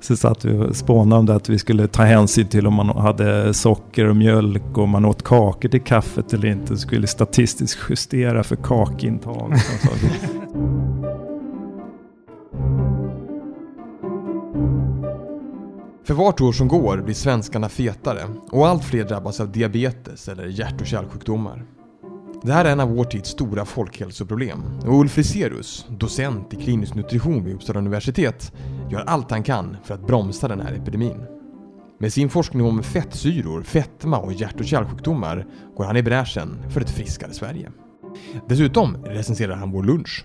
Så satt vi och spånade om det att vi skulle ta hänsyn till om man hade socker och mjölk och om man åt kakor till kaffet eller inte. Så skulle statistiskt justera för kakintag. För vart år som går blir svenskarna fetare och allt fler drabbas av diabetes eller hjärt och kärlsjukdomar. Det här är en av vår tids stora folkhälsoproblem och Ulf Riserus, docent i klinisk nutrition vid Uppsala universitet, gör allt han kan för att bromsa den här epidemin. Med sin forskning om fettsyror, fetma och hjärt och kärlsjukdomar går han i bräschen för ett friskare Sverige. Dessutom recenserar han vår lunch.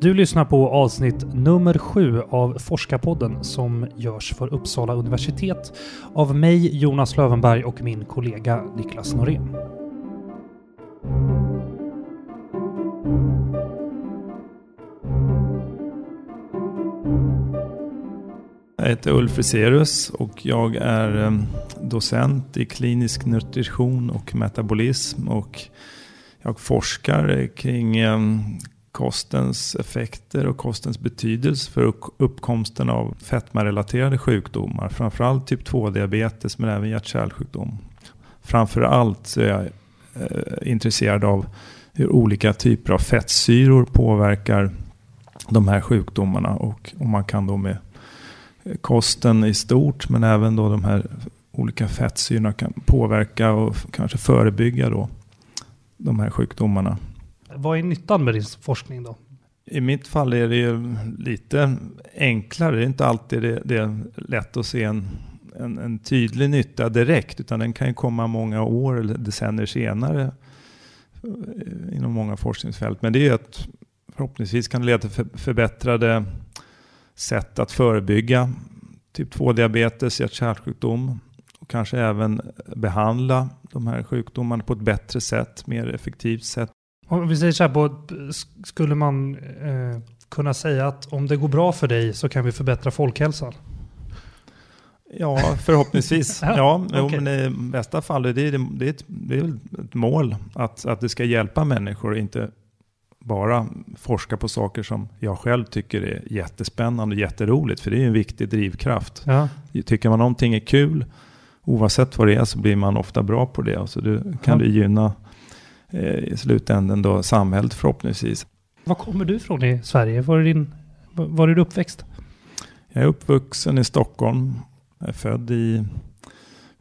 Du lyssnar på avsnitt nummer sju av Forskarpodden som görs för Uppsala universitet av mig, Jonas Lövenberg och min kollega Niklas Norén. Jag heter Ulf Friserus och jag är eh, docent i klinisk nutrition och metabolism och jag forskar kring eh, kostens effekter och kostens betydelse för uppkomsten av fetmarelaterade sjukdomar. Framförallt typ 2-diabetes men även hjärt-kärlsjukdom. Framförallt så är jag intresserad av hur olika typer av fettsyror påverkar de här sjukdomarna och om man kan då med kosten i stort men även då de här olika fettsyrorna kan påverka och kanske förebygga då de här sjukdomarna. Vad är nyttan med din forskning då? I mitt fall är det ju lite enklare. Det är inte alltid det, det är lätt att se en, en, en, tydlig nytta direkt. Utan den kan ju komma många år eller decennier senare eh, inom många forskningsfält. Men det är ju att förhoppningsvis kan det leda till förbättrade sätt att förebygga typ 2-diabetes, hjärt-kärlsjukdom och kanske även behandla de här sjukdomarna på ett bättre sätt, mer effektivt sätt. Om vi säger så här, på, skulle man eh, kunna säga att om det går bra för dig så kan vi förbättra folkhälsan? Ja, förhoppningsvis. ja, okay. jo, men i bästa fall är det, det, är ett, det är ett mål att, att det ska hjälpa människor, inte bara forska på saker som jag själv tycker är jättespännande och jätteroligt. För det är en viktig drivkraft. Ja. Tycker man någonting är kul, oavsett vad det är, så blir man ofta bra på det. Och så det, kan ja. det gynna eh, i slutändan då samhället förhoppningsvis. Var kommer du ifrån i Sverige? Var är, din, var är du uppväxt? Jag är uppvuxen i Stockholm. Jag är född i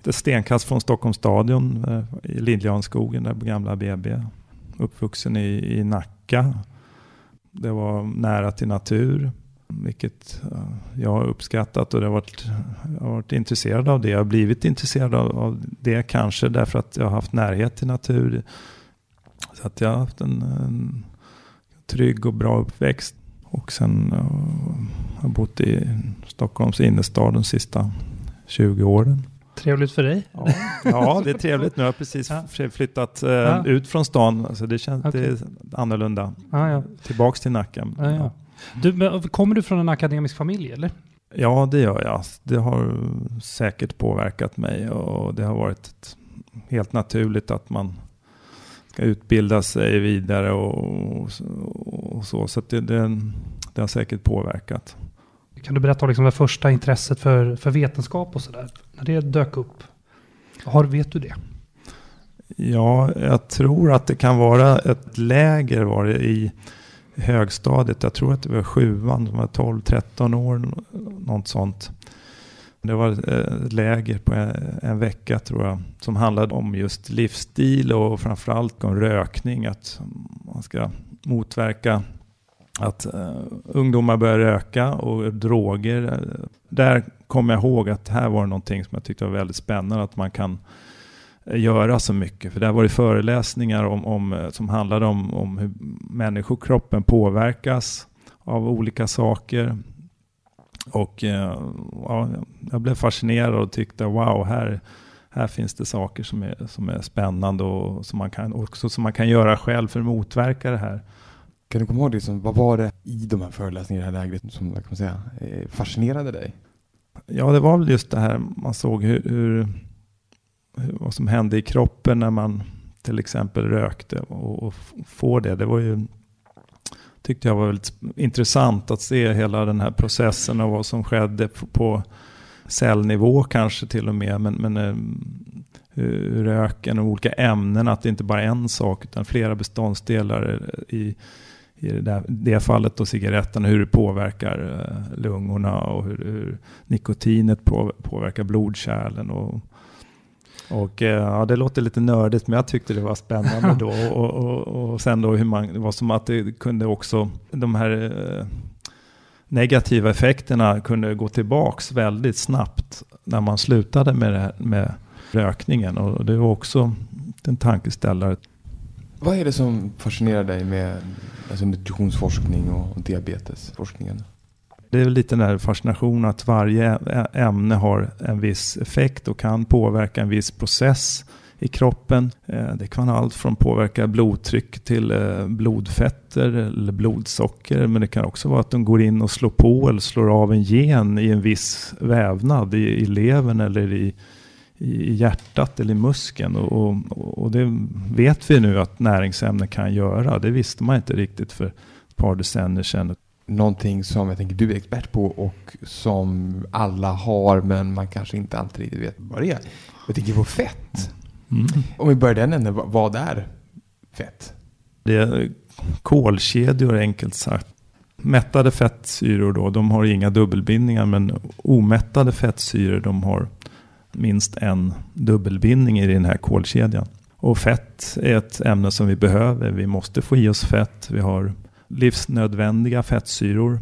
ett stenkast från Stockholms stadion eh, i Liljanskogen, där på gamla BB. Uppvuxen i, i Nacka. Det var nära till natur, vilket eh, jag har uppskattat och det har varit, jag har varit intresserad av det. Jag har blivit intresserad av, av det kanske därför att jag har haft närhet till natur. Så att jag har haft en, en trygg och bra uppväxt. Och sen uh, har jag bott i Stockholms innerstad de sista 20 åren. Trevligt för dig. Ja, ja det är trevligt. Nu har jag precis ja. flyttat uh, ja. ut från stan. Alltså det känns okay. det annorlunda. Ja. Tillbaks till Nacka. Ja, Du, kommer du från en akademisk familj eller? Ja, det gör jag. Det har säkert påverkat mig och det har varit helt naturligt att man ska utbilda sig vidare och, och så. Så det, det, det, har säkert påverkat. Kan du berätta om liksom det första intresset för, för vetenskap och sådär? När det dök upp? Har, vet du det? Ja, jag tror att det kan vara ett läger var det i högstadiet. Jag tror att det var sjuan, som var 12-13 år, något sånt. Det var eh, ett läger på en, vecka tror jag, som handlade om just livsstil och framförallt om rökning. Att man ska motverka att eh, ungdomar börjar röka och droger. Där kommer jag ihåg att här var det någonting som jag tyckte var väldigt spännande, att man kan eh, göra så mycket. För där var det föreläsningar om, om, som handlade om, om hur människokroppen påverkas av olika saker. Och uh, ja, jag blev fascinerad och tyckte wow, här, här finns det saker som är, som är spännande och som man, kan, också som man kan göra själv för att motverka det här. Kan du komma ihåg det som, vad var det i de här föreläsningarna i det här lägret som kan man säga, eh, fascinerade dig? Ja, det var väl just det här man såg hur, hur, vad som hände i kroppen när man till exempel rökte och, och få det. Det var ju tyckte jag var väldigt intressant att se hela den här processen och vad som skedde på, på cellnivå kanske till och med. Men, men eh, hur röken och olika ämnen, att det inte bara är en sak utan flera beståndsdelar i, i det, där, det fallet då cigaretten, hur det påverkar eh, lungorna och hur, hur nikotinet på, påverkar blodkärlen. Och, och eh, ja, det låter lite nördigt men jag tyckte det var spännande då. Och, och, och sen då hur man, det var som att det kunde också, de här eh, negativa effekterna kunde gå tillbaks väldigt snabbt när man slutade med, det, med rökningen. Och det var också en tankeställare. Vad är det som fascinerar dig med alltså nutritionsforskning och diabetesforskningen? Det är väl lite den här fascinationen att varje ämne har en viss effekt och kan påverka en viss process i kroppen. Eh, det kan allt från påverka blodtryck till eh, blodfetter eller blodsocker. Men det kan också vara att de går in och slår på eller slår av en gen i en viss vävnad i, i levern eller i, i hjärtat eller i muskeln. Och, och, och, det vet vi nu att näringsämnen kan göra. Det visste man inte riktigt för ett par decennier sedan. Någonting som jag tänker du är expert på och som alla har men man kanske inte alltid riktigt vet vad det är. Jag tänker på fett. Mm. Om vi börjar den änden, vad är fett? Det är kolkedjor enkelt sagt. Mättade fettsyror då, de har inga dubbelbindningar men omättade fettsyror de har minst en dubbelbindning i den här kolkedjan. Och fett är ett ämne som vi behöver. Vi måste få i oss fett. Vi har livsnödvändiga fettsyror.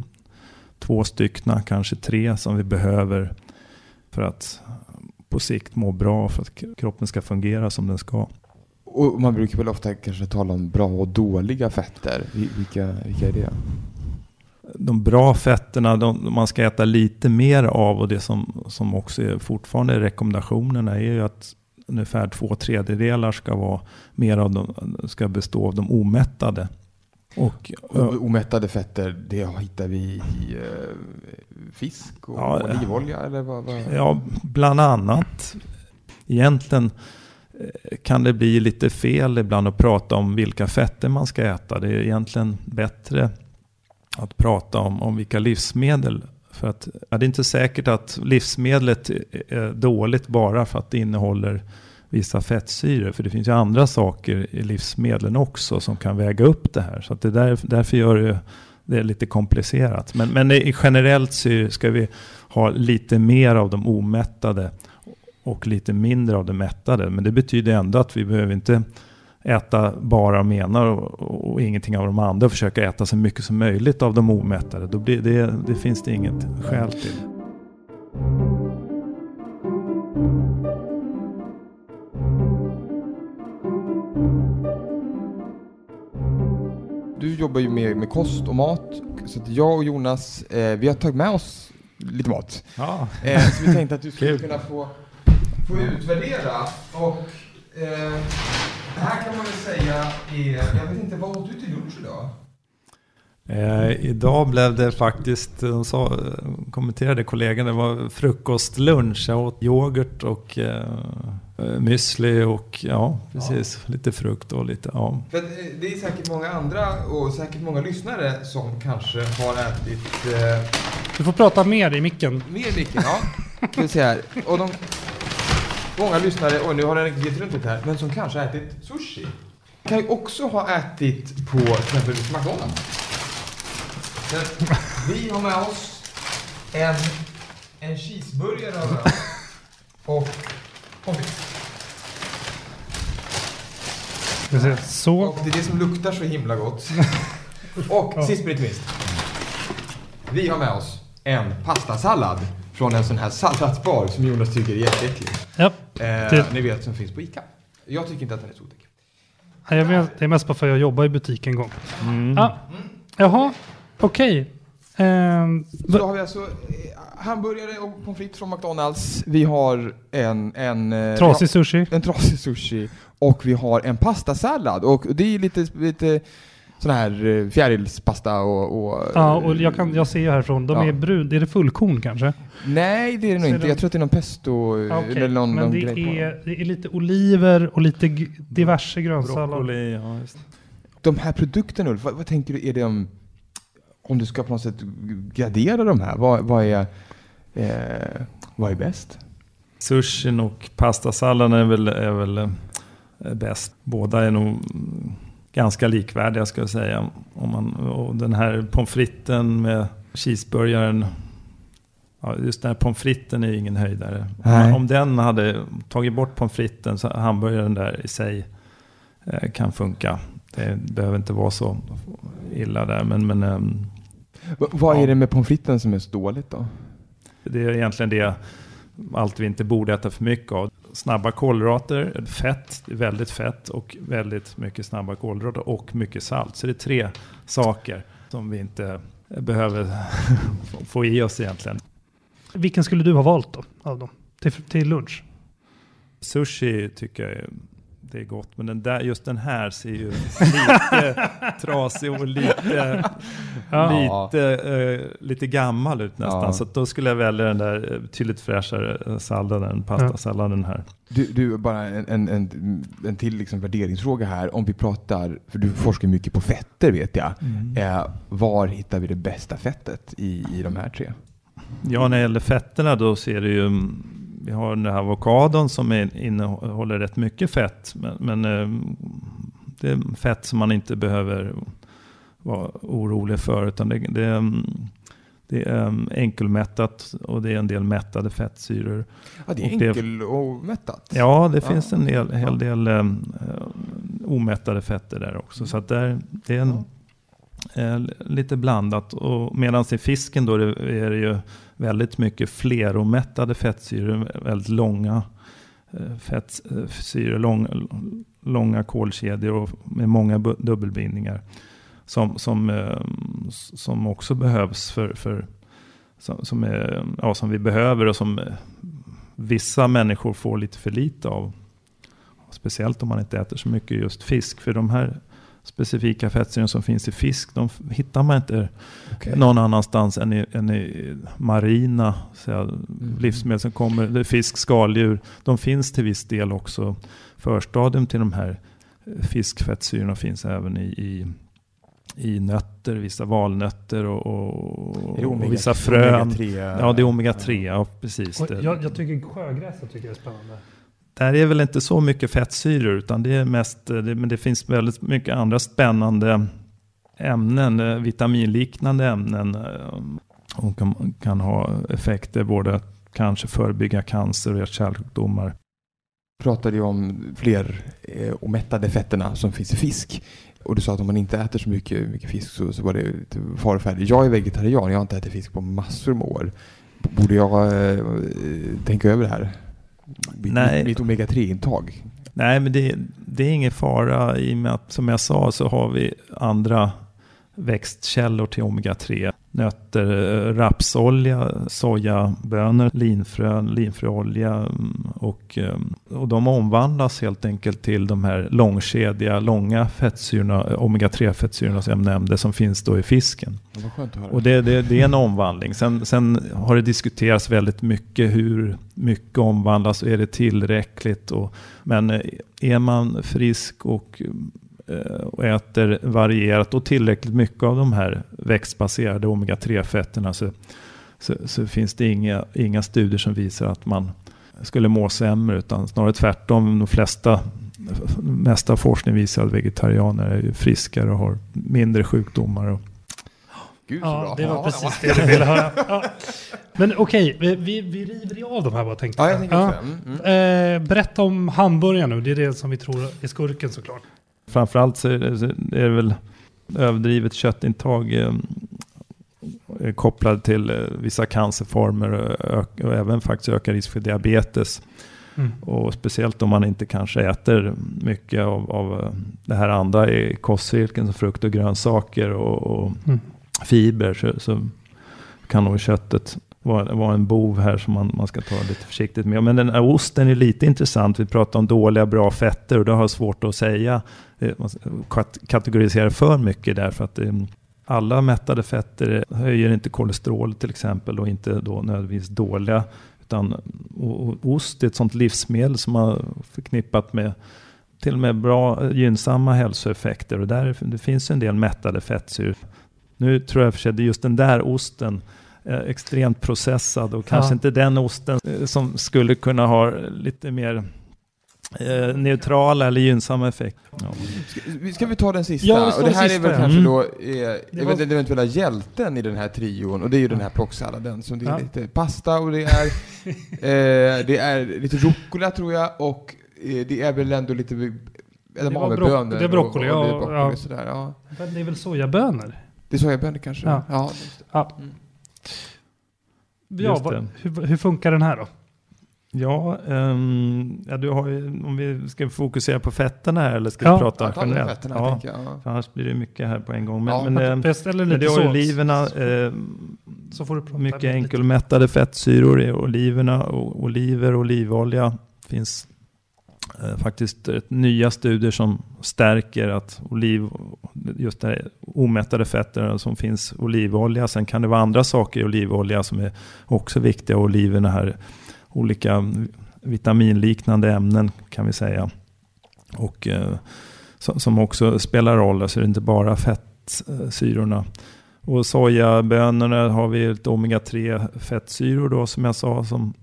Två styckna, kanske tre som vi behöver för att på sikt må bra, för att kroppen ska fungera som den ska. Och man brukar väl ofta kanske tala om bra och dåliga fetter. Vilka, vilka är det? de bra fetterna, de, man ska äta lite mer av och det som, som också är fortfarande rekommendationerna är ju att ungefär två tredjedelar ska vara mer av de, ska bestå av de omättade. Och, och omättade fetter, det hittar vi i uh, fisk och ja, olivolja eller vad, vad? Ja, bland annat. Egentligen eh, kan det bli lite fel ibland att prata om vilka fetter man ska äta. Det är egentligen bättre att prata om, om vilka livsmedel. För att ja, det är inte säkert att livsmedlet är dåligt bara för att det innehåller vissa fettsyror. För det finns ju andra saker i livsmedlen också som kan väga upp det här. Så att det där, därför gör det, det lite komplicerat. Men, men generellt så ska vi ha lite mer av de omättade och lite mindre av de mättade. Men det betyder ändå att vi behöver inte äta bara de ena och, och, ingenting av de andra och försöka äta så mycket som möjligt av de omättade. Då blir det, det finns det inget skäl till. Du jobbar ju med, med kost och mat, så att jag och Jonas, eh, vi har tagit med oss lite mat. Ja. Eh, så vi tänkte att du skulle kunna få, få utvärdera och eh, det här kan man väl säga är, jag vet inte, vad åt du till lunch idag? Eh, idag blev det faktiskt, de sa, kommenterade kollegan, det var frukostlunch. Jag åt yoghurt och eh, müsli och ja, precis, ja. lite frukt och lite, ja. För det är säkert många andra och säkert många lyssnare som kanske har ätit... Eh, du får prata mer i micken. Mer i micken, ja. Ska vi se här. Och de Många lyssnare, och nu har den glidit runt lite här, men som kanske har ätit sushi. Kan ju också ha ätit på till exempel McDonalds. vi har med oss en, en cheeseburgare och pommes Så. Och det är det som luktar så himla gott. Och sist men inte minst. Vi har med oss en pastasallad från en sån här salladsbar som Jonas tycker är jätteäcklig. Ja, eh, Ni vet som finns på ICA. Jag tycker inte att den är så otäck. jag vet, det är mest bara för att jag jobbar i butik en gång. Mm. Ah, jaha, okej. Okay. Eh, så har vi alltså eh, hamburgare och pommes frites från McDonalds. Vi har en... en eh, trasig sushi. En trasig sushi. Och vi har en pastasallad. Och det är lite, lite sån här eh, fjärilspasta och... och Ja, och jag, kan, jag ser ju härifrån, de Ja. är brun. Är det fullkorn kanske? Nej, det är det nog inte. de- Jag tror att det är någon pesto okej. eller någon, Men någon det grej på är, det är lite oliver och lite diverse grönsallad. Broccoli, ja, just. De här produkterna Ulf, vad, vad tänker du, är det om, om du ska på något sätt gradera de här, vad, vad är, eh, vad är bäst? Sushin och pastasalladen är väl, är väl eh, bäst. Båda är nog ganska likvärdiga ska jag säga. Om man, och den här pommes fritesen med cheeseburgaren. Ja, just den här pommes fritesen är ju ingen höjdare. Om, om den hade tagit bort pommes fritesen så hamburgaren där i sig eh, kan funka. Det behöver inte vara så illa där. Men, men Va, vad Ja. är det med pommes fritesen som är så dåligt då? Det är egentligen det allt vi inte borde äta för mycket av. Snabba kolhydrater, fett, väldigt fett och väldigt mycket snabba kolhydrater och mycket salt. Så det är tre saker som vi inte behöver få i oss egentligen. Vilken skulle du ha valt då, av dem? Till, till lunch? Sushi tycker jag är, det är gott, men den där, just den här ser ju lite trasig och lite, Ja. lite, eh, lite gammal ut nästan. Ja. Så då skulle jag välja den där eh, betydligt fräschare eh, salladen, pastasalladen här. Du, du bara en, en, en, en till liksom värderingsfråga här. Om vi pratar, för du forskar mycket på fetter vet jag. Eh, var hittar vi det bästa fettet i, i de här tre? Ja, när det gäller fetterna då ser det ju, mm, vi har den här avokadon som är, innehåller rätt mycket fett. Men, men eh, det är fett som man inte behöver vara orolig för. Utan det, det, är, mm, det är mm, enkelmättat och det är en del mättade fettsyror. Ja, det är Och enkel och mättat. Ja, det Ja. finns en hel, hel del eh, omättade fetter där också. Så att där, det är en, eh, lite blandat. Och medan i fisken då är det ju väldigt mycket fleromättade fettsyror, väldigt långa eh, fettsyror, lång, långa kolkedjor och med många dubbelbindningar. Som, som, eh, som också behövs för, för som, som, är, ja, som vi behöver och som eh, vissa människor får lite för lite av. Speciellt om man inte äter så mycket just fisk. För de här specifika fettsyrorna som finns i fisk, de hittar man inte Okej. någon annanstans än i, än i marina så säga, Mm. livsmedel som kommer. Det är fisk, skaldjur. De finns till viss del också. Förstadium till de här eh, fiskfettsyrorna finns även i, i, i nötter, vissa valnötter och, och, omega- och vissa frön. omega-3? Ja, det är omega-3, ja precis. Och Det. jag, jag tycker sjögräset tycker jag är spännande. Där är väl inte så mycket fettsyror, utan det är mest, eh, det, men det finns väldigt mycket andra spännande ämnen, eh, vitaminliknande ämnen. Eh, och kan, kan ha effekter både att kanske förebygga cancer och hjärt-kärlsjukdomar. pratade ju om fler eh, omättade fetterna som finns i fisk. Och du sa att om man inte äter så mycket, mycket fisk så, så var det lite farofärdigt. Jag är vegetarian, jag har inte ätit fisk på massor med år. Borde jag eh, tänka över det här? Mitt, Nej. mitt omega-3-intag? Nej, men det, det är ingen fara i och med att som jag sa så har vi andra växtkällor till omega-3. Nötter, eh, rapsolja, sojabönor, linfrön, linfröolja mm, och, eh, och de omvandlas helt enkelt till de här långkedjiga, långa fettsyrorna, eh, omega-3 fettsyrorna som jag nämnde som finns då i fisken. Höra. Och det, det, det är en omvandling. Sen, sen har det diskuterats väldigt mycket hur mycket omvandlas och är det tillräckligt. Och, men eh, är man frisk och, eh, och äter varierat och tillräckligt mycket av de här växtbaserade omega-3-fetterna så, så, så finns det inga, inga studier som visar att man skulle må sämre utan snarare tvärtom. De flesta mesta forskning visar att vegetarianer är friskare och har mindre sjukdomar. Och, Gud, Ja, bra. det var Ja, precis ja. det du ville höra. Ja. Men okej, vi, vi, vi river av de här bara tänkte Ja, jag tänker Ja. Mm, mm. Eh, berätta om hamburgaren nu, det är det som vi tror är skurken såklart. Framförallt så är det, så är det väl överdrivet köttintag eh, eh, kopplad till eh, vissa cancerformer och, och även faktiskt ökar risk för diabetes. Mm. Och speciellt om man inte kanske äter mycket av, av eh, det här andra i kostcirkeln som frukt och grönsaker och, och Mm. fiber så, så kan nog köttet vara, var en bov här som man, man ska ta lite försiktigt med. Men den här osten är lite intressant. Vi pratar om dåliga bra fetter och det har svårt att säga, eh, Man kategorisera för mycket därför att ehm, alla mättade fetter höjer inte kolesterol till exempel och inte då nödvändigtvis dåliga. Utan och, och ost är ett sånt livsmedel som har förknippat med till och med bra gynnsamma hälsoeffekter och där, det finns en del mättade fettsyror. Nu tror jag för sig att just den där osten extremt processad och kanske ja. inte den osten eh, som skulle kunna ha lite mer eh, neutrala eller gynnsamma effekter. Ja. Ska, ska, vi ta den sista? Ja, och det här är väl kanske mm. då eh, var... den eventuella hjälten i den här trion och det är ju den här plocksalladen som det är ja. lite pasta och det är, eh, det är lite rucola tror jag och eh, det är väl ändå lite edamamebönor. Det är broccoli, och, och, och, broccoli ja. Sådär, ja. Men det är väl sojabönor? Det är sojabönor kanske? Ja. ja, ja. Vad, hur, hur, funkar den här då? Ja, um, ja du har ju, om vi ska fokusera på fetterna här eller ska ja. vi prata ja, generellt? Fetterna, ja, jag, ja. För annars blir det mycket här på en gång. Men, ja, men, ähm, men det är oliverna, eh, så får du mycket enkelmättade fettsyror i oliverna. Och oliver och olivolja finns Eh, faktiskt ett nya studier som stärker att oliv, just det här omättade fetter som finns olivolja. Sen kan det vara andra saker i olivolja som är också viktiga. Oliverna här, olika vitaminliknande ämnen kan vi säga. Och eh, som också spelar roll, alltså det är inte bara fettsyrorna. Och sojabönorna har vi ett omega-3 fettsyror då som jag sa som,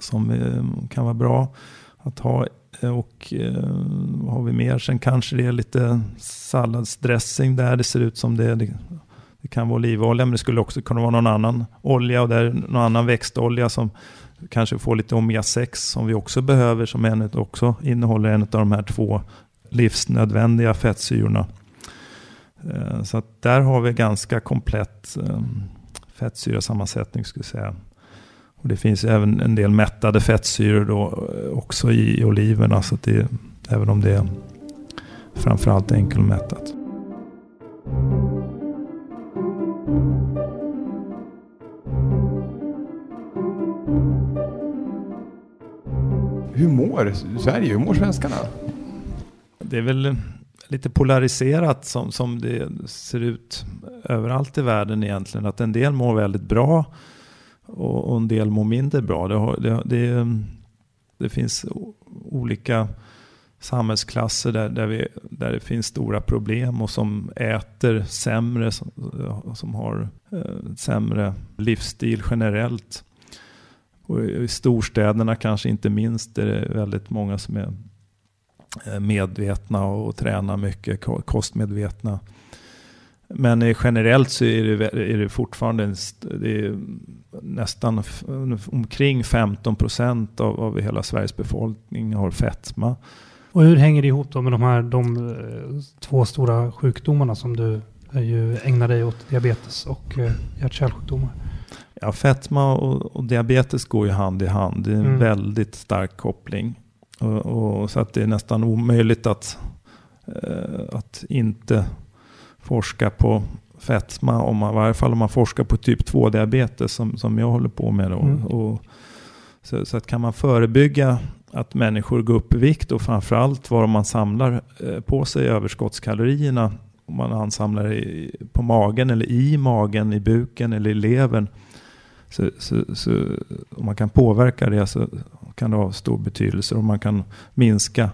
som eh, kan vara bra att ha. Eh, och eh, vad har vi mer? Sen kanske det är lite salladsdressing där. Det ser ut som det, det, det kan vara olivolja men det skulle också kunna vara någon annan olja och där någon annan växtolja som kanske får lite omega-6 som vi också behöver som en, också innehåller en av de här två livsnödvändiga fettsyrorna. Eh, så att där har vi ganska komplett fettsyrasammansättning skulle jag säga. Och det finns även en del mättade fettsyror då eh, också i oliverna. Så det, även om det är framförallt enkelmättat. Hur mår Sverige? Hur mår svenskarna? Det är väl lite polariserat som, som det ser ut överallt i världen egentligen. Att en del mår väldigt bra och, och en del mår mindre bra. Det, har, det, det, mm, det, finns olika samhällsklasser där, där, vi, där det finns stora problem och som äter sämre, som, som har eh, sämre livsstil generellt. Och i storstäderna kanske inte minst är det väldigt många som är eh, medvetna och tränar mycket, kostmedvetna. Men generellt så är det, är det fortfarande det är nästan omkring 15 procent av, av hela Sveriges befolkning har fetma. Och hur hänger det ihop då med de här de, eh, två stora sjukdomarna som du ju ägnar dig åt, diabetes och eh, hjärt-kärlsjukdomar? Ja, fetma och, och, diabetes går ju hand i hand. Det är en mm. väldigt stark koppling. Och, och, så att det är nästan omöjligt att, eh, att inte forska på fetma, om man, i varje fall om man forskar på typ 2-diabetes som, som jag håller på med. Då. Mm. Och, så, så, att kan man förebygga att människor går upp i vikt och framförallt vad man samlar eh, på sig överskottskalorierna, om man ansamlar i, på magen eller i magen, i buken eller i levern. Så, så, så, om man kan påverka det så kan det ha stor betydelse och man kan minska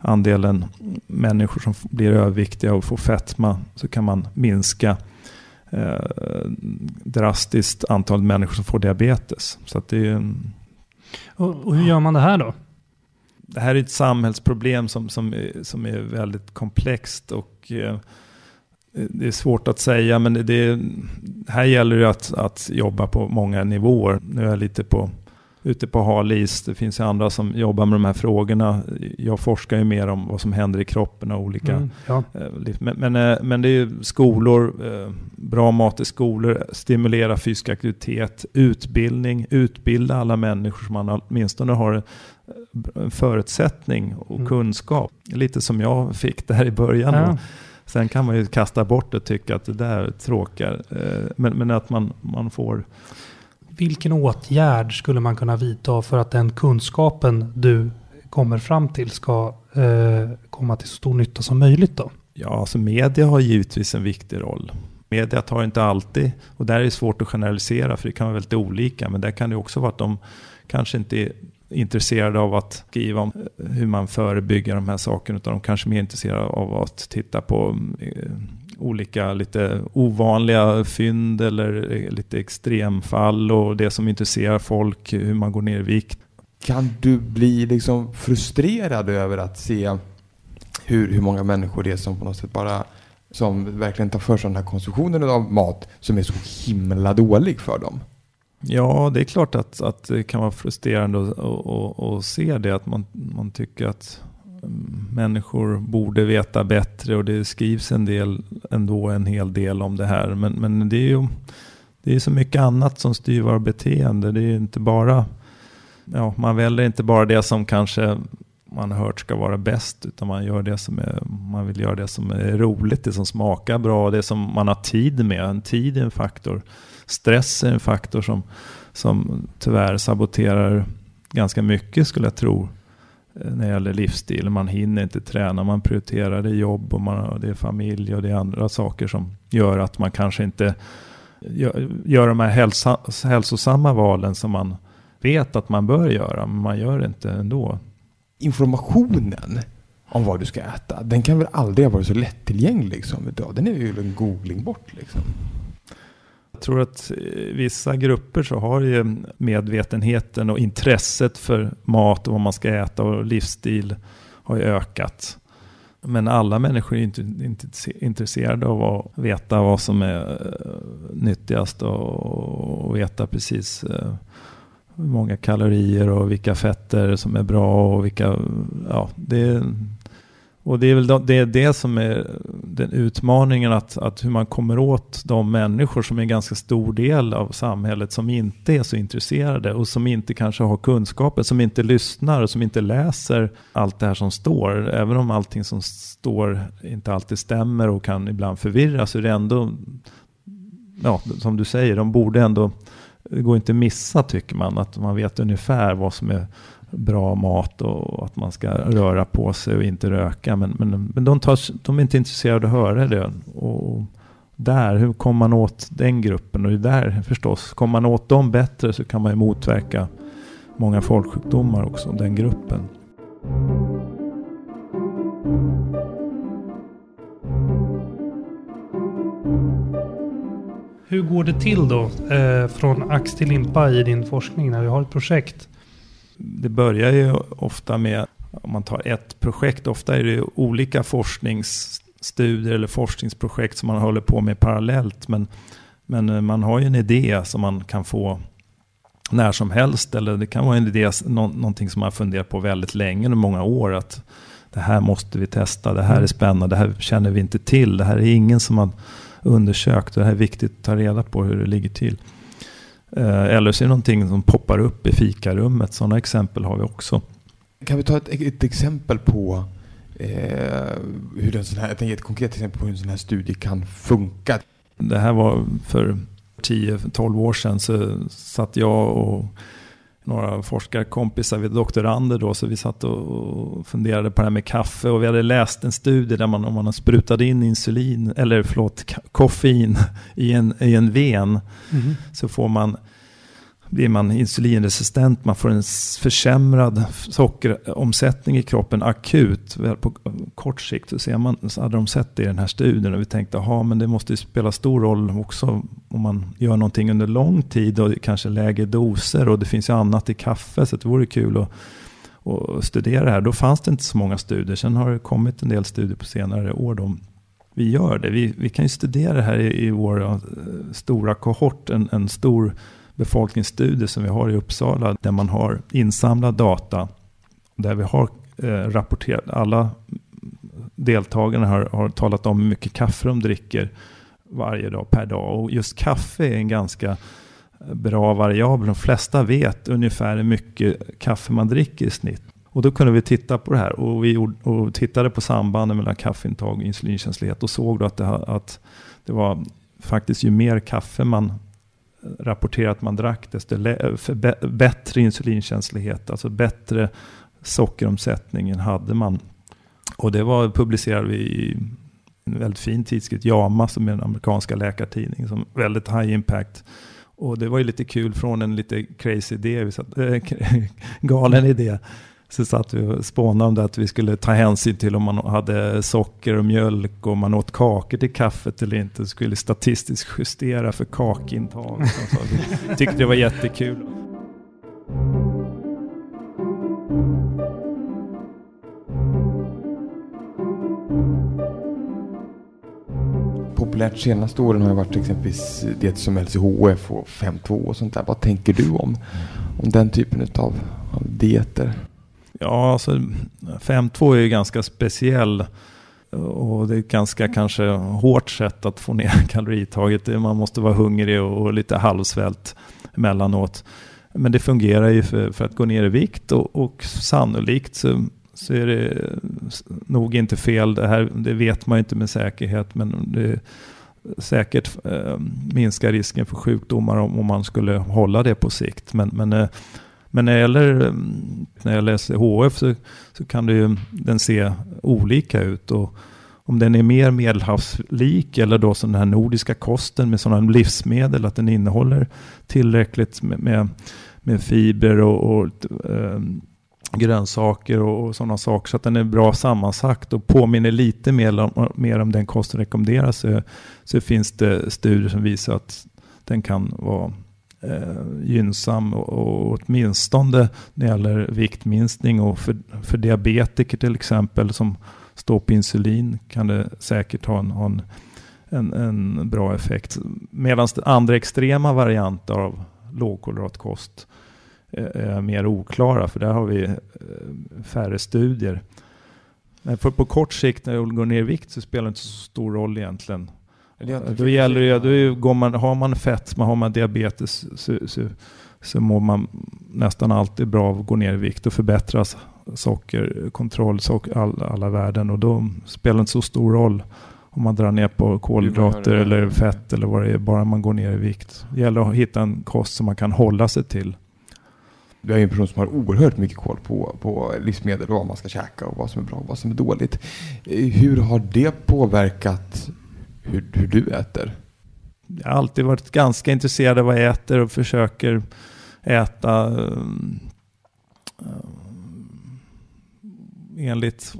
andelen människor som blir överviktiga och får fetma så kan man minska eh, drastiskt antalet människor som får diabetes. Så det är, och, och, hur gör man det här då? Det här är ett samhällsproblem som, som, som är väldigt komplext och eh, det är svårt att säga men det, det här gäller det att, att jobba på många nivåer. Nu är jag lite på ute på hal is. Det finns ju andra som jobbar med de här frågorna. Jag forskar ju mer om vad som händer i kroppen och olika... Mm, ja. Eh, men, men, eh, men, det är ju skolor, eh, bra mat i skolor, stimulera fysisk aktivitet, utbildning, utbilda alla människor som man åtminstone har en förutsättning och mm. kunskap. Lite som jag fick där i början. Ja. Sen kan man ju kasta bort det och tycka att det där tråkar. Men, men att man, man får vilken åtgärd skulle man kunna vidta för att den kunskapen du kommer fram till ska eh, komma till så stor nytta som möjligt då? Ja, alltså media har givetvis en viktig roll. Media tar inte alltid, och där är det svårt att generalisera för det kan vara väldigt olika, men där kan det också vara att de kanske inte är intresserade av att skriva om eh, hur man förebygger de här sakerna, utan de kanske är mer intresserade av att titta på eh, olika lite ovanliga fynd eller eh, lite extremfall och det som intresserar folk, hur man går ner i vikt. Kan du bli liksom frustrerad över att se hur, hur många människor det är som på något sätt bara som verkligen tar för sig den här konsumtionen av mat som är så himla dålig för dem? Ja, det är klart att, att det kan vara frustrerande att se det. Att man, man tycker att människor borde veta bättre och det skrivs en del ändå en hel del om det här. Men, men det är ju det är så mycket annat som styr våra beteende. Det är inte bara, ja, man väljer inte bara det som kanske man har hört ska vara bäst, utan man, gör det som är, man vill göra det som är roligt, det som smakar bra, det som man har tid med. En tid är en faktor. Stress är en faktor som, som tyvärr saboterar ganska mycket skulle jag tro Eh, när det gäller livsstil. Man hinner inte träna, man prioriterar det jobb och, man, och det är familj och det är andra saker som gör att man kanske inte gör, gör de här hälsa, hälsosamma valen som man vet att man bör göra, men man gör det inte ändå informationen om vad du ska äta, den kan väl aldrig ha varit så lättillgänglig som idag? Den är ju en googling bort liksom. Jag tror att i vissa grupper så har ju medvetenheten och intresset för mat och vad man ska äta och livsstil har ju ökat. Men alla människor är inte, inte intresserade av att veta vad som är eh, nyttigast och veta precis eh, hur många kalorier och vilka fetter som är bra och vilka, ja, det, och det är väl det, det som är den utmaningen att, att hur man kommer åt de människor som är en ganska stor del av samhället som inte är så intresserade och som inte kanske har kunskapen, som inte lyssnar och som inte läser allt det här som står. Även om allting som står inte alltid stämmer och kan ibland förvirra så är det ändå, ja, som du säger, de borde ändå det går inte att missa tycker man. Att man vet ungefär vad som är bra mat och att man ska röra på sig och inte röka. Men, men, men de, tar, de är inte intresserade av att höra det. Och där, hur kommer man åt den gruppen? Och det där förstås, kommer man åt dem bättre så kan man ju motverka många folksjukdomar också, den gruppen. Hur går det till då eh, från ax till limpa i din forskning när du har ett projekt? Det börjar ju ofta med, om man tar ett projekt, ofta är det olika forskningsstudier eller forskningsprojekt som man håller på med parallellt. Men, men eh, man har ju en idé som man kan få när som helst. Eller det kan vara en idé, någonting som man har funderat på väldigt länge, många år. att Det här måste vi testa, det här är spännande, det här känner vi inte till. Det här är ingen som har undersökt. Det här är viktigt att ta reda på hur det ligger till. Eh, eller så är det någonting som poppar upp i fikarummet. Sådana exempel har vi också. Kan vi ta ett, ett exempel på eh, hur en sån här, jag tänker ett konkret exempel på hur en sån här studie kan funka? Det här var för 10-12 år sedan så satt jag och några forskarkompisar, vi doktorander då, så vi satt och funderade på det här med kaffe och vi hade läst en studie där man om man har sprutat in insulin, eller förlåt, koffein i en, i en ven mm. så får man blir man insulinresistent, man får en försämrad sockeromsättning i kroppen akut. På kort sikt så, ser man, så hade de sett det i den här studien och vi tänkte, att men det måste ju spela stor roll också om man gör någonting under lång tid och kanske lägre doser och det finns ju annat i kaffe så det vore kul att och studera det här. Då fanns det inte så många studier. Sen har det kommit en del studier på senare år. Då. Vi gör det. Vi, vi kan ju studera det här i, i vår eh, stora kohort. En, en stor befolkningsstudie som vi har i Uppsala där man har insamlad data. Där vi har eh, rapporterat, alla deltagarna har, har talat om hur mycket kaffe de dricker varje dag per dag. Och just kaffe är en ganska eh, bra variabel. De flesta vet ungefär hur mycket kaffe man dricker i snitt. Och då kunde vi titta på det här och vi gjorde, och tittade på sambanden mellan kaffeintag och insulinkänslighet och såg då att det, att det var faktiskt ju mer kaffe man rapporterat att man drack desto eh, bättre insulinkänslighet, alltså bättre sockeromsättningen hade man. Och det var vi i en väldigt fin tidskrift, JAMA, som är den amerikanska läkartidningen, som väldigt high impact. Och det var ju lite kul från en lite crazy idé, vi satt, äh, galen idé. Så satt vi och spånade om det att vi skulle ta hänsyn till om man hade socker och mjölk och man åt kakor till kaffet eller inte. Så skulle statistiskt justera för kakintag. Så vi tyckte det var jättekul. populärt senaste åren har varit exempelvis det som LCHF och 5.2 och sånt där. Vad tänker du om, om den typen av, av dieter? Ja, alltså 5.2 är ju ganska speciell och det är ett ganska kanske hårt sätt att få ner kaloritaget. Man måste vara hungrig och lite halvsvält emellanåt. Men det fungerar ju för, för att gå ner i vikt och, och sannolikt så, så, är det nog inte fel. Det, här, det vet man ju inte med säkerhet men det säkert eh, minskar risken för sjukdomar om, om, man skulle hålla det på sikt. Men, men eh, men när det gäller, när jag läser HF så, så kan det ju, den se olika ut. Och om den är mer medelhavslik eller då som den här nordiska kosten med sådana livsmedel, att den innehåller tillräckligt med, med, med fibrer och, och äh, grönsaker och, och sådana saker så att den är bra sammansatt och påminner lite mer om, mer om den kosten rekommenderas så, så finns det studier som visar att den kan vara Eh, gynnsam och, och åtminstone när det gäller viktminskning och för, för diabetiker till exempel som står på insulin kan det säkert ha en, ha en, en, en bra effekt. Medan andra extrema varianter av lågkolhydratkost eh, är mer oklara för där har vi eh, färre studier. Men för på kort sikt när du går ner i vikt så spelar det inte så stor roll egentligen då gäller det, då går man, har man fetma, har man diabetes så, så, så mår man nästan alltid bra av att gå ner i vikt och förbättras sockerkontroll, socker, all, alla värden och då spelar det inte så stor roll om man drar ner på kolhydrater eller fett eller vad det är, bara man går ner i vikt. Det gäller att hitta en kost som man kan hålla sig till. Du är ju en person som har oerhört mycket koll på, på livsmedel och vad man ska käka och vad som är bra och vad som är dåligt. Hur har det påverkat hur, hur du äter? Jag har alltid varit ganska intresserad av vad jag äter och försöker äta um, enligt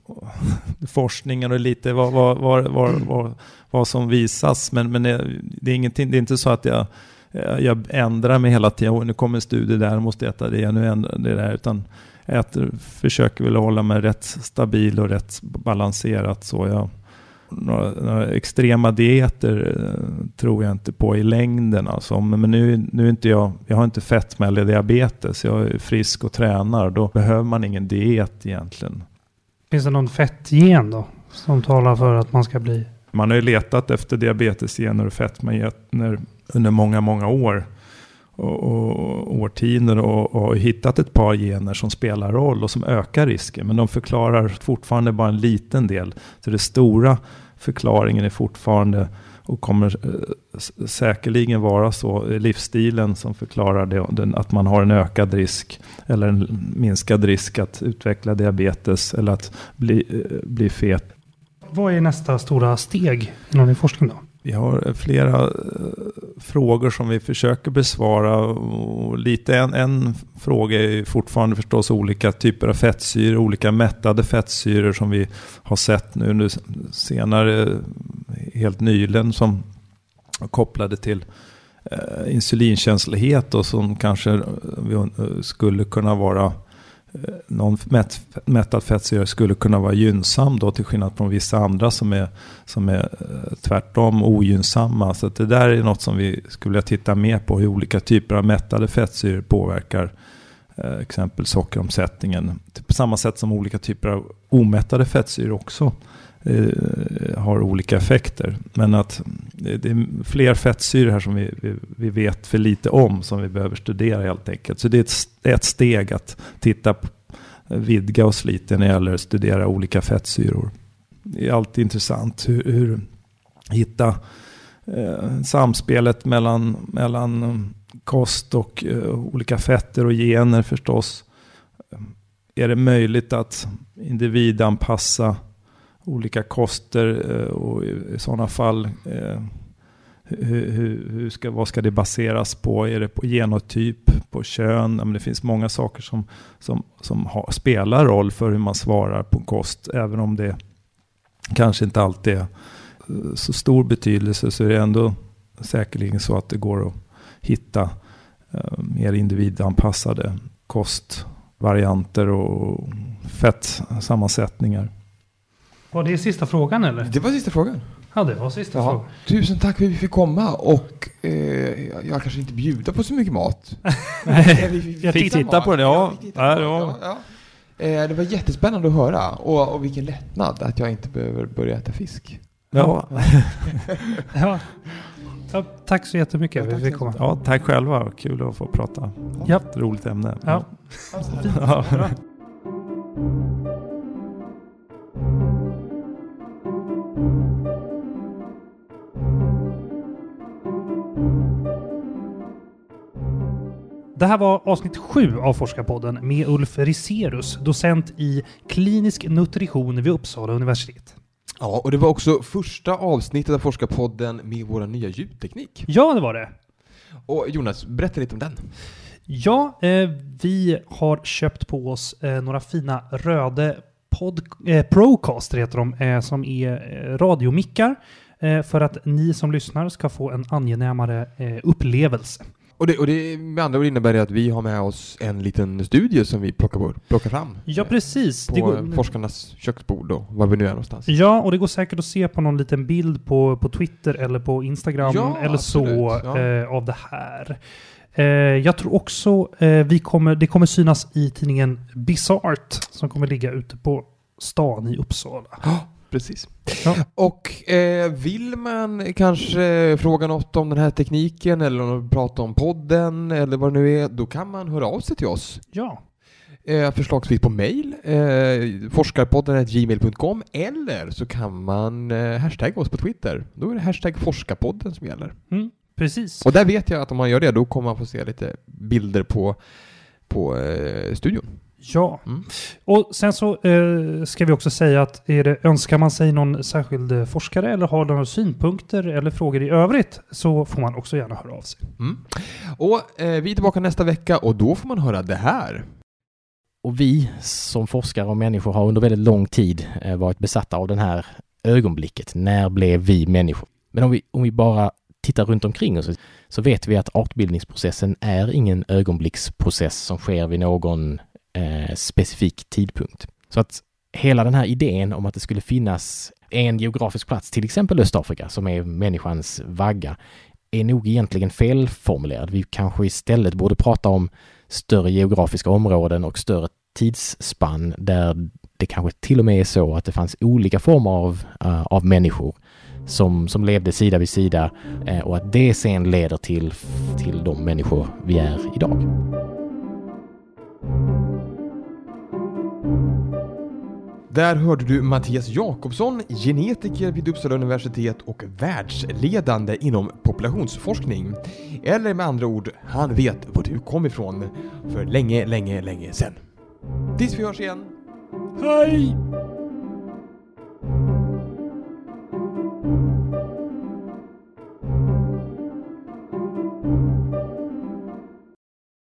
forskningen och lite vad, vad, vad, vad, vad, som visas. Men, men det, är ingenting, det är inte så att jag, eh, jag ändrar mig hela tiden. Nu kommer en studie där, jag måste äta det, nu ändrar det där. Utan jag äter, försöker väl hålla mig rätt stabil och rätt balanserat. Så jag, några, några, extrema dieter eh, tror jag inte på i längden. Alltså. Men nu, nu är inte jag, jag har inte fetma eller diabetes. Jag är frisk och tränar. Då behöver man ingen diet egentligen. Finns det någon fettgen då? Som talar för att man ska bli? Man har ju letat efter diabetesgener och fetmagener under många, många år och, och årtionden och, och hittat ett par gener som spelar roll och som ökar risken. Men de förklarar fortfarande bara en liten del. Så det stora förklaringen är fortfarande och kommer eh, säkerligen vara så livsstilen som förklarar det, att man har en ökad risk eller en minskad risk att utveckla diabetes eller att bli, eh, bli fet. Vad är nästa stora steg inom din forskning då? Vi har flera eh, frågor som vi försöker besvara. Och lite en, en fråga är fortfarande förstås olika typer av fettsyror, olika mättade fettsyror som vi har sett nu, nu senare, helt nyligen, som kopplade till eh, insulinkänslighet och som kanske skulle kunna vara Eh, Eh, någon mätt, mättad fettsyra skulle kunna vara gynnsam då till skillnad från vissa andra som är, som är eh, tvärtom ogynnsamma. Så det där är något som vi skulle vilja titta mer på hur olika typer av mättade fettsyror påverkar eh, exempel sockeromsättningen. På samma sätt som olika typer av omättade fettsyror också eh, Eh, har olika effekter. Men att det, är fler fettsyror här som vi, vi, vi, vet för lite om som vi behöver studera helt enkelt. Så det är ett, ett steg att titta på, vidga oss lite när det gäller att studera olika fettsyror. Det är alltid intressant hur, hur hitta eh, samspelet mellan, mellan eh, kost och eh, olika fetter och gener förstås. Är det möjligt att individanpassa olika koster eh, och i sådana fall eh, hur, hur, ska, vad ska det baseras på? Är det på genotyp, på kön? Men det finns många saker som, som, som har, spelar roll för hur man svarar på kost. Även om det kanske inte alltid är eh, så stor betydelse så är det ändå säkerligen så att det går att hitta eh, mer individanpassade kostvarianter och fettsammansättningar. Var det sista frågan eller? Det var sista frågan. Ja, det var sista Ja. frågan. Tusen tack för att vi fick komma och eh, jag- jag kanske inte bjuder på så mycket mat. Nej, Vi- tittar mat. på det, ja. Eh, Det var jättespännande att höra och, och vilken lättnad att jag inte behöver börja äta fisk. Ja, ja. Ja, tack så jättemycket Ja, tack att vi fick komma. ja, tack själva. Kul att få prata. Ja. Ett roligt ämne. Ja. Ja. Det här var avsnitt sju av Forskarpodden med Ulf Riserus, docent i klinisk nutrition vid Uppsala universitet. Ja, och det var också första avsnittet av Forskarpodden med vår nya ljudteknik. Ja, det var det. Och Jonas, berätta lite om den. Ja, eh, vi har köpt på oss eh, några fina Röde pod, eh, Procaster heter de, eh, som är eh, radiomickar eh, för att ni som lyssnar ska få en angenämare upplevelse. Och det, och det med andra ord innebär det att vi har med oss en liten studie som vi plockar, bort, plockar fram. Ja, precis. På Det går, forskarnas köksbord och var vi nu är någonstans. ja, och det går säkert att se på någon liten bild på, på Twitter eller på Instagram Ja, eller så absolut, ja. eh, av det här. Eh, jag tror också eh, vi kommer, det kommer synas i tidningen Bizart som kommer ligga ute på stan i Uppsala. Precis. Ja. Och eh, vill man kanske fråga något om den här tekniken eller prata om podden eller vad det nu är, då kan man höra av sig till oss. Ja, Eh, förslagsvis på mail, eh, forskarpodden.gmail.com eller så kan man eh, hashtagga oss på Twitter. Då är det hashtag forskarpodden som gäller. mm, precis. Och där vet jag att om man gör det, då kommer man få se lite bilder på, på eh, studion. Ja, Mm. och sen så eh, ska vi också säga att är det, önskar man sig någon särskild eh, forskare eller har några synpunkter eller frågor i övrigt så får man också gärna höra av sig. Mm. Och eh, vi är tillbaka nästa vecka och då får man höra det här. Och vi som forskare och människor har under väldigt lång tid eh, varit besatta av den här ögonblicket. När blev vi människor? Men om vi, om vi bara tittar runt omkring oss så vet vi att artbildningsprocessen är ingen ögonblicksprocess som sker vid någon eh, specifik tidpunkt. Så att hela den här idén om att det skulle finnas en geografisk plats, till exempel Östafrika, som är människans vagga, är nog egentligen felformulerad. Vi kanske istället borde prata om större geografiska områden och större tidsspann där det kanske till och med är så att det fanns olika former av, uh, av människor som, som levde sida vid sida uh, och att det sen leder till, till de människor vi är idag. Där hörde du Mattias Jakobsson, genetiker vid Uppsala universitet och världsledande inom populationsforskning. Eller med andra ord, han vet var du kom ifrån för länge, länge, länge sedan. Tills vi hörs igen. Hej!